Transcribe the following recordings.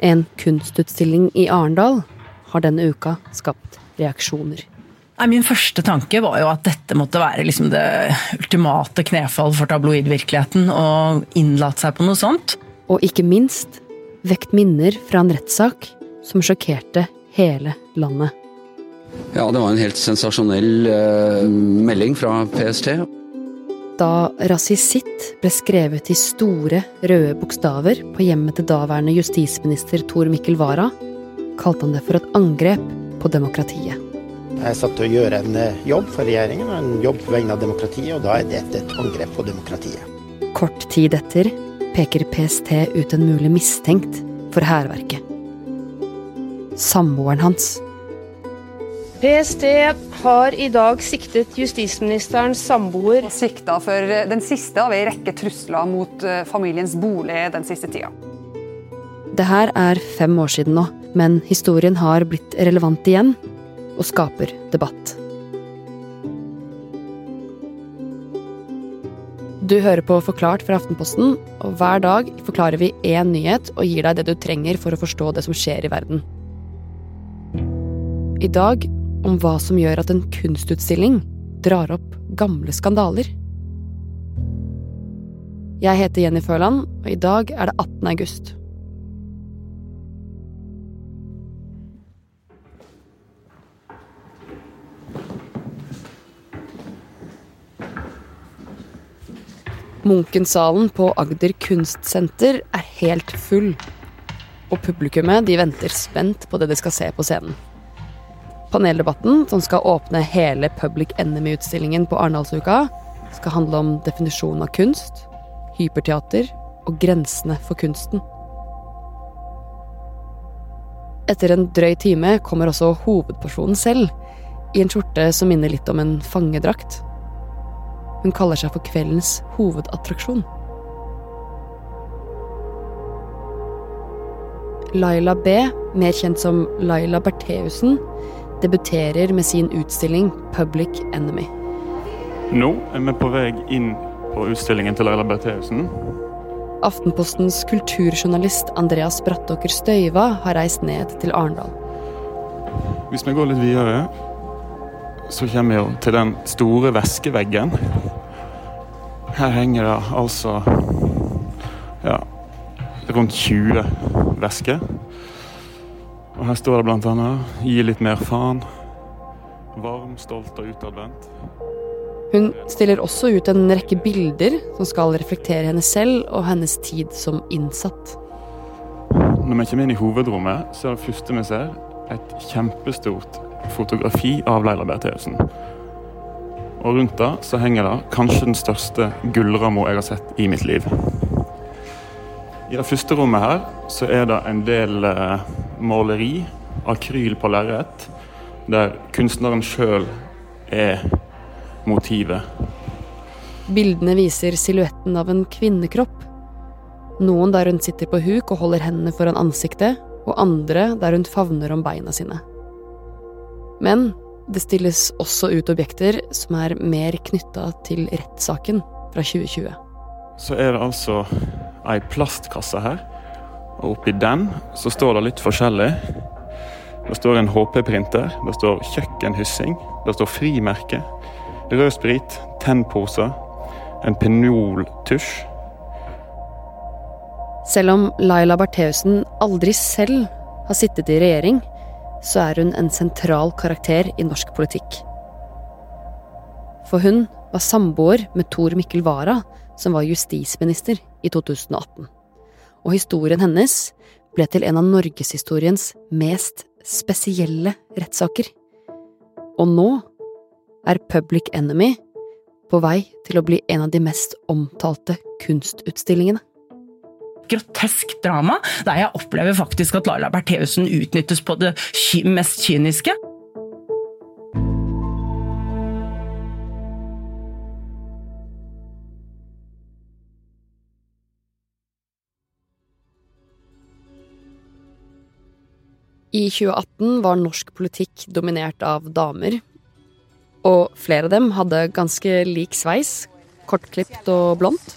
En kunstutstilling i Arendal har denne uka skapt reaksjoner. Min første tanke var jo at dette måtte være liksom det ultimate knefall for tabloidvirkeligheten, å innlate seg på noe sånt. Og ikke minst vekt minner fra en rettssak som sjokkerte hele landet. Ja, det var en helt sensasjonell uh, melding fra PST. Da rasisitt ble skrevet i store, røde bokstaver på hjemmet til daværende justisminister Tor Mikkel Wara, kalte han det for et angrep på demokratiet. Jeg satt til å gjøre en eh, jobb for regjeringen, en jobb på vegne av demokratiet, og da er dette et angrep på demokratiet. Kort tid etter peker PST ut en mulig mistenkt for hærverket. Samboeren hans. PST har i dag siktet justisministerens samboer. Sikta for den siste av ei rekke trusler mot eh, familiens bolig den siste tida. Det her er fem år siden nå, men historien har blitt relevant igjen og skaper debatt. Du hører på Forklart fra Aftenposten, og hver dag forklarer vi én nyhet og gir deg det du trenger for å forstå det som skjer i verden. I dag om hva som gjør at en kunstutstilling drar opp gamle skandaler. Jeg heter Jenny Førland, og i dag er det 18. august. Munkensalen på Agder kunstsenter er helt full. Og publikummet de venter spent på det de skal se på scenen. Paneldebatten, som skal åpne hele Public Enemy-utstillingen på Arendalsuka, skal handle om definisjonen av kunst, hyperteater og grensene for kunsten. Etter en drøy time kommer også hovedpersonen selv, i en skjorte som minner litt om en fangedrakt. Hun kaller seg for kveldens hovedattraksjon. Laila B, mer kjent som Laila Bertheussen, debuterer med sin utstilling Public Enemy. Nå er vi på vei inn på utstillingen til Laila Bertheussen. Aftenpostens kulturjournalist Andreas Brattåker Støyva har reist ned til Arendal. Hvis vi går litt videre så kommer vi jo til den store veskeveggen. Her henger det altså ja, rundt 20 vesker. Og her står det blant annet 'Gi litt mer faen'. Varm, stolt og utadvendt. Hun stiller også ut en rekke bilder som skal reflektere henne selv og hennes tid som innsatt. Når vi kommer inn i hovedrommet, så er det første vi ser, et kjempestort fotografi av Leila Bertheussen. Og rundt det så henger det kanskje den største gullramma jeg har sett i mitt liv. I det første rommet her så er det en del eh, maleri, akryl på lerret, der kunstneren sjøl er motivet. Bildene viser silhuetten av en kvinnekropp. Noen der hun sitter på huk og holder hendene foran ansiktet, og andre der hun favner om beina sine. Men det stilles også ut objekter som er mer knytta til rettssaken fra 2020. Så er det altså ei plastkasse her, og oppi den så står det litt forskjellig. Det står en HP-printer, det står kjøkkenhyssing, det står frimerke, rød sprit, tennposer, en Penol-tusj. Selv om Laila Bertheussen aldri selv har sittet i regjering, så er hun en sentral karakter i norsk politikk. For hun var samboer med Tor Mikkel Wara, som var justisminister i 2018. Og historien hennes ble til en av norgeshistoriens mest spesielle rettssaker. Og nå er Public Enemy på vei til å bli en av de mest omtalte kunstutstillingene grotesk drama, der jeg opplever faktisk at Laila Bertheussen utnyttes på det mest kyniske. I 2018 var norsk politikk dominert av damer. Og flere av dem hadde ganske lik sveis, kortklipt og blondt.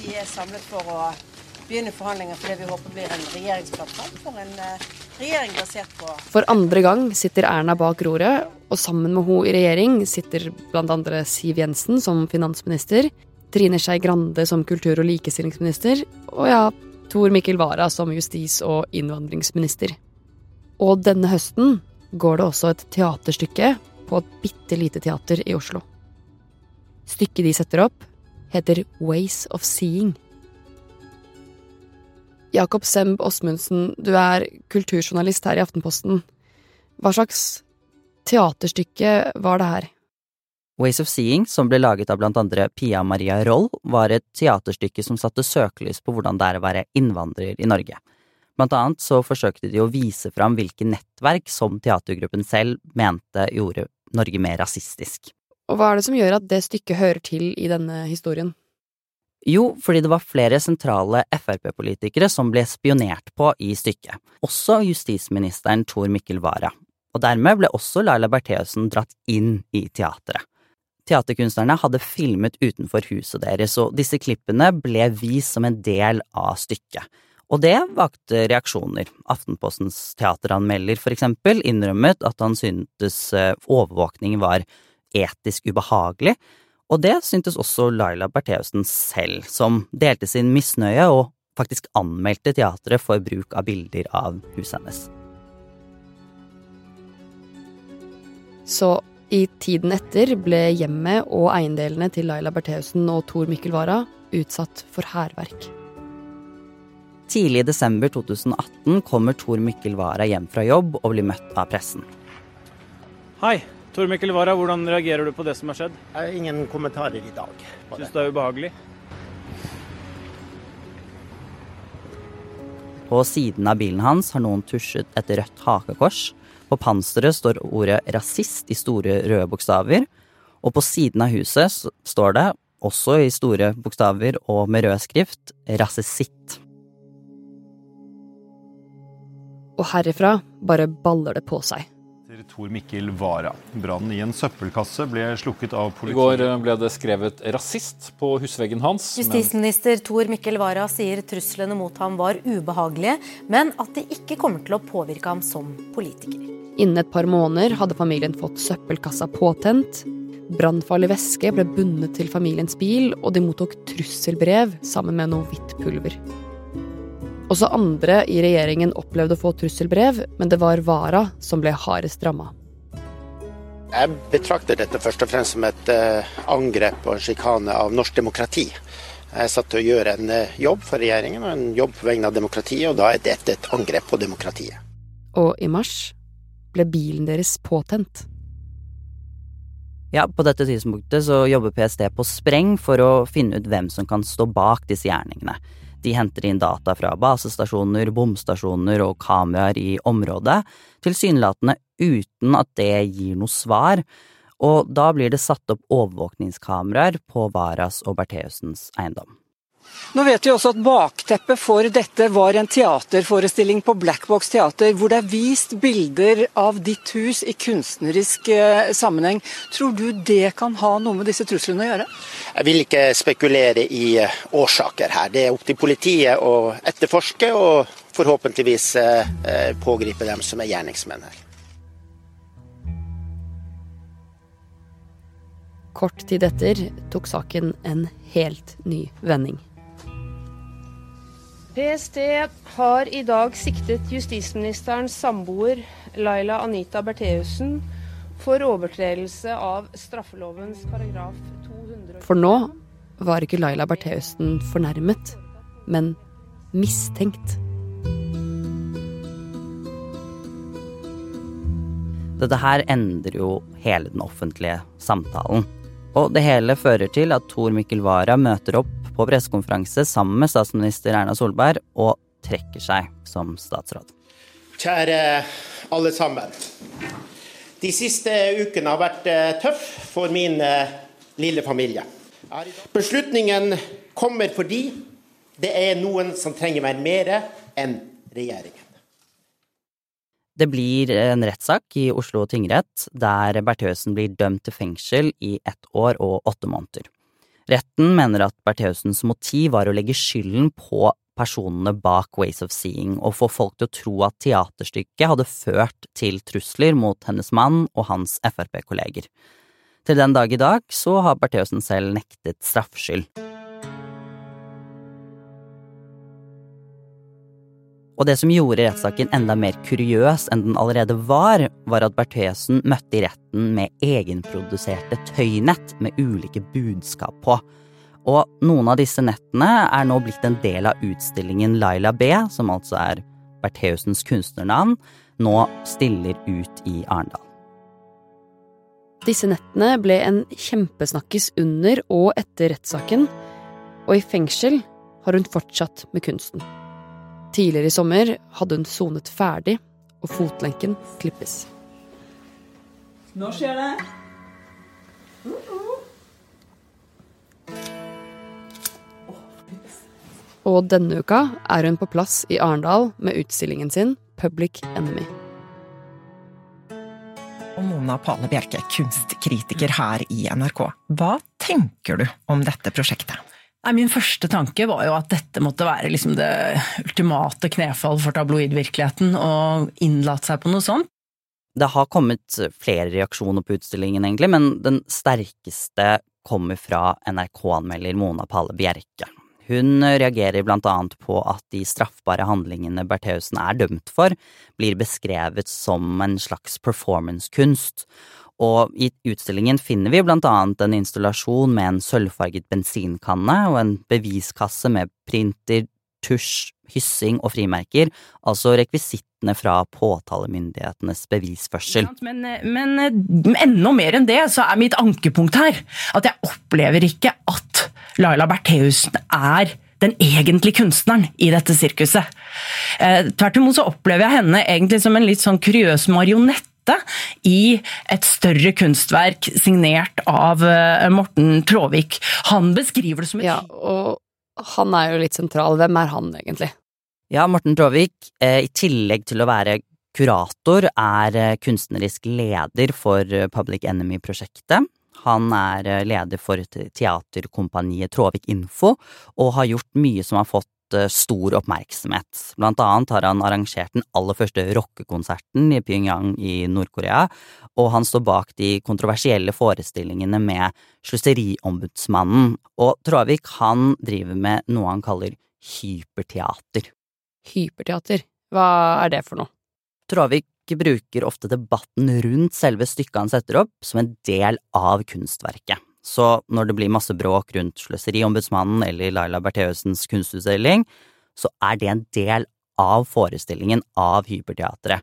Vi er samlet for å begynne forhandlinger fordi vi håper blir en regjeringsplattform for en eh, regjering basert på For andre gang sitter Erna bak roret, og sammen med henne i regjering sitter andre Siv Jensen som finansminister, Trine Skei Grande som kultur- og likestillingsminister, og ja, Tor Mikkel Wara som justis- og innvandringsminister. Og denne høsten går det også et teaterstykke på et bitte lite teater i Oslo. Stykket de setter opp, heter Ways of Seeing. Jakob Semb Åsmundsen, du er kulturjournalist her i Aftenposten. Hva slags teaterstykke var det her? Ways of Seeing, som ble laget av blant andre Pia Maria Roll, var et teaterstykke som satte søkelys på hvordan det er å være innvandrer i Norge. Blant annet så forsøkte de å vise fram hvilke nettverk som teatergruppen selv mente gjorde Norge mer rasistisk. Og hva er det som gjør at det stykket hører til i denne historien? Jo, fordi det var flere sentrale Frp-politikere som ble spionert på i stykket, også justisministeren Tor Mikkel Wara, og dermed ble også Laila Bertheussen dratt inn i teatret. Teaterkunstnerne hadde filmet utenfor huset deres, og disse klippene ble vist som en del av stykket. Og det vakte reaksjoner. Aftenpostens teateranmelder, for eksempel, innrømmet at han syntes overvåkning overvåkningen var etisk ubehagelig, og det syntes også Laila Bertheussen selv, som delte sin misnøye og faktisk anmeldte teatret for bruk av bilder av huset hennes. Så i tiden etter ble hjemmet og eiendelene til Laila Bertheussen og Tor Mikkel Wara utsatt for hærverk. Tidlig i desember 2018 kommer Tor Mikkel Wara hjem fra jobb og blir møtt av pressen. Hei, Tor Mikkel Wara, hvordan reagerer du på det som har skjedd? Ingen kommentarer i dag. Syns du det er ubehagelig? På siden av bilen hans har noen tusjet et rødt hakekors. På panseret står ordet 'rasist' i store røde bokstaver. Og på siden av huset står det, også i store bokstaver og med rød skrift, 'rasisitt'. Og herifra bare baller det på seg. Tor Mikkel Wara. Brannen i en søppelkasse ble slukket av I går eh, ble det skrevet 'rasist' på husveggen hans. men- Justisminister Tor Mikkel Wara sier truslene mot ham var ubehagelige, men at de ikke kommer til å påvirke ham som politiker. Innen et par måneder hadde familien fått søppelkassa påtent. Brannfarlig væske ble bundet til familiens bil, og de mottok trusselbrev sammen med noe hvitt pulver. Også andre i regjeringen opplevde å få trusselbrev, men det var Wara som ble hardest ramma. Jeg betrakter dette først og fremst som et eh, angrep og en sjikane av norsk demokrati. Jeg er satt til å gjøre en eh, jobb for regjeringen og en jobb på vegne av demokratiet, og da er dette et angrep på demokratiet. Og i mars ble bilen deres påtent. Ja, på dette tidspunktet så jobber PST på spreng for å finne ut hvem som kan stå bak disse gjerningene. De henter inn data fra basestasjoner, bomstasjoner og kameraer i området, tilsynelatende uten at det gir noe svar, og da blir det satt opp overvåkningskameraer på Varas og Bertheussens eiendom. Nå vet vi også at bakteppet for dette var en teaterforestilling på Blackbox teater, hvor det er vist bilder av ditt hus i kunstnerisk eh, sammenheng. Tror du det kan ha noe med disse truslene å gjøre? Jeg vil ikke spekulere i eh, årsaker her. Det er opp til politiet å etterforske og forhåpentligvis eh, pågripe dem som er gjerningsmenn her. Kort tid etter tok saken en helt ny vending. PST har i dag siktet justisministerens samboer Laila Anita Bertheussen for overtredelse av straffelovens paragraf 200 For nå var ikke Laila Bertheussen fornærmet, men mistenkt. Dette her endrer jo hele den offentlige samtalen. Og det hele fører til at Tor Mikkel Wara møter opp på pressekonferanse sammen med statsminister Erna Solberg og trekker seg som statsråd. Kjære alle sammen. De siste ukene har vært eh, tøff for min eh, lille familie. Beslutningen kommer fordi det er noen som trenger meg mer enn regjeringen. Det blir en rettssak i Oslo tingrett der Bertheussen blir dømt til fengsel i ett år og åtte måneder. Retten mener at Bertheussens motiv var å legge skylden på personene bak Ways of Seeing og få folk til å tro at teaterstykket hadde ført til trusler mot hennes mann og hans Frp-kolleger. Til den dag i dag så har Bertheussen selv nektet straffskyld. Og det som gjorde rettssaken enda mer kuriøs enn den allerede var, var at Bertheussen møtte i retten med egenproduserte tøynett med ulike budskap på. Og noen av disse nettene er nå blitt en del av utstillingen Laila B, som altså er Bertheussens kunstnernavn, nå stiller ut i Arendal. Disse nettene ble en kjempesnakkis under og etter rettssaken, og i fengsel har hun fortsatt med kunsten. Tidligere i sommer hadde hun sonet ferdig, og fotlenken klippes. Nå skjer det. Og denne uka er hun på plass i Arendal med utstillingen sin Public Enemy. Mona Pale Bjerke, kunstkritiker her i NRK. Hva tenker du om dette prosjektet? Nei, Min første tanke var jo at dette måtte være liksom det ultimate knefall for tabloidvirkeligheten, å innlate seg på noe sånt. Det har kommet flere reaksjoner på utstillingen, egentlig, men den sterkeste kommer fra NRK-anmelder Mona Palle Bjerke. Hun reagerer blant annet på at de straffbare handlingene Bertheussen er dømt for, blir beskrevet som en slags performancekunst, og i utstillingen finner vi blant annet en installasjon med en sølvfarget bensinkanne og en beviskasse med printer, tusj, hyssing og frimerker, altså rekvisittene fra påtalemyndighetenes bevisførsel. Men, men enda mer enn det, så er mitt ankepunkt her at jeg opplever ikke at Laila Bertheussen er den egentlige kunstneren i dette sirkuset. Eh, tvert imot så opplever jeg henne egentlig som en litt sånn kuriøs marionett i et større kunstverk signert av eh, Morten Tråvik. Han beskriver det som et Ja, og han er jo litt sentral. Hvem er han egentlig? Ja, Morten Tråvik, eh, i tillegg til å være kurator, er eh, kunstnerisk leder for Public Enemy-prosjektet. Han er leder for teaterkompaniet Tråvik Info, og har gjort mye som har fått stor oppmerksomhet. Blant annet har han arrangert den aller første rockekonserten i Pyongyang i Nord-Korea, og han står bak de kontroversielle forestillingene med Slusseriombudsmannen. Og Tråvik han driver med noe han kaller hyperteater. Hyperteater? Hva er det for noe? Tråvik bruker ofte debatten rundt selve stykket han setter opp, som en del av kunstverket. Så når det blir masse bråk rundt Sløseriombudsmannen eller Laila Bertheussens kunstutstilling, så er det en del av forestillingen av Hyperteatret.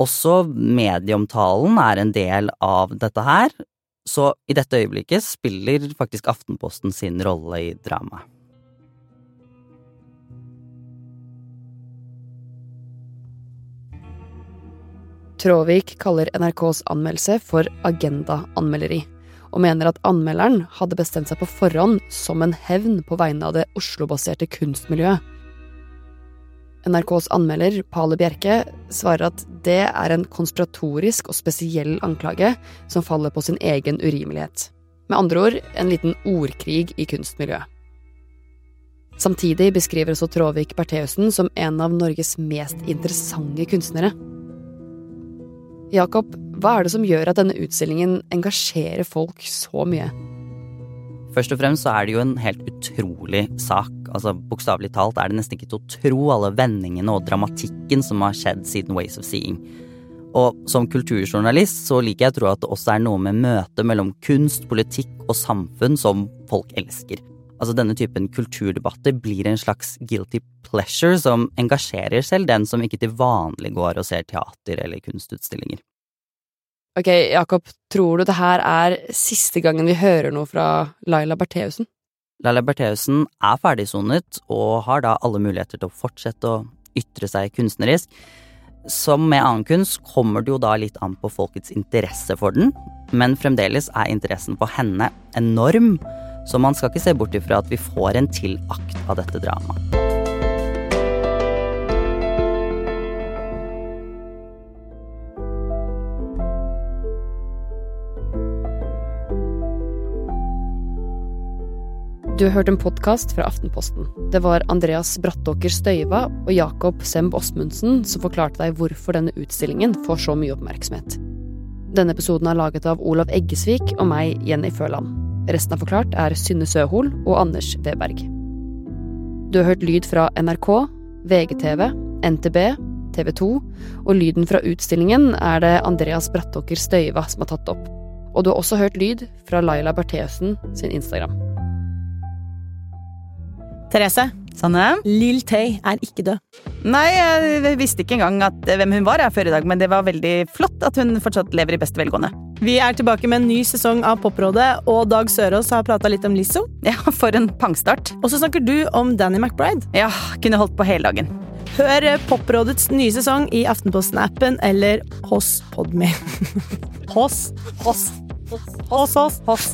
Også medieomtalen er en del av dette her, så i dette øyeblikket spiller faktisk Aftenposten sin rolle i dramaet. Tråvik kaller NRKs anmeldelse for agendaanmelderi, og mener at anmelderen hadde bestemt seg på forhånd som en hevn på vegne av det Oslo-baserte kunstmiljøet. NRKs anmelder, Pale Bjerke, svarer at det er en konspiratorisk og spesiell anklage som faller på sin egen urimelighet. Med andre ord en liten ordkrig i kunstmiljøet. Samtidig beskriver også Tråvik Bertheussen som en av Norges mest interessante kunstnere. Jakob, hva er det som gjør at denne utstillingen engasjerer folk så mye? Først og fremst så er det jo en helt utrolig sak. Altså Bokstavelig talt er det nesten ikke til å tro alle vendingene og dramatikken som har skjedd siden Ways of Seeing. Og som kulturjournalist så liker jeg å tro at det også er noe med møtet mellom kunst, politikk og samfunn som folk elsker. Altså Denne typen kulturdebatter blir en slags guilty pleasure som engasjerer selv den som ikke til vanlig går og ser teater eller kunstutstillinger. Ok, Jakob, tror du det her er siste gangen vi hører noe fra Laila Bertheussen? Laila Bertheussen er ferdigsonet og har da alle muligheter til å fortsette å ytre seg kunstnerisk. Som med annen kunst kommer det jo da litt an på folkets interesse for den, men fremdeles er interessen for henne enorm, så man skal ikke se bort ifra at vi får en til akt av dette dramaet. Du har hørt en podkast fra Aftenposten. Det var Andreas Brattåker Støyva og Jakob Semb Osmundsen som forklarte deg hvorfor denne utstillingen får så mye oppmerksomhet. Denne episoden er laget av Olav Eggesvik og meg, Jenny Føland. Resten av Forklart er Synne Søhol og Anders Weberg. Du har hørt lyd fra NRK, VGTV, NTB, TV 2, og lyden fra utstillingen er det Andreas Brattåker Støyva som har tatt opp. Og du har også hørt lyd fra Laila Bertheussen sin Instagram. Therese. Sanne? Lill Tay er ikke død. Nei, jeg visste ikke engang at, hvem hun var før i dag, men det var veldig flott at hun fortsatt lever i beste velgående. Vi er tilbake med en ny sesong av Poprådet, og Dag Sørås har prata litt om Lizzo. Ja, for en pangstart. Og så snakker du om Danny McBride. Ja, kunne holdt på hele dagen. Hør Poprådets nye sesong i Aftenposten-appen eller hos Podme. hos. Hos. Hos. Hos. hos.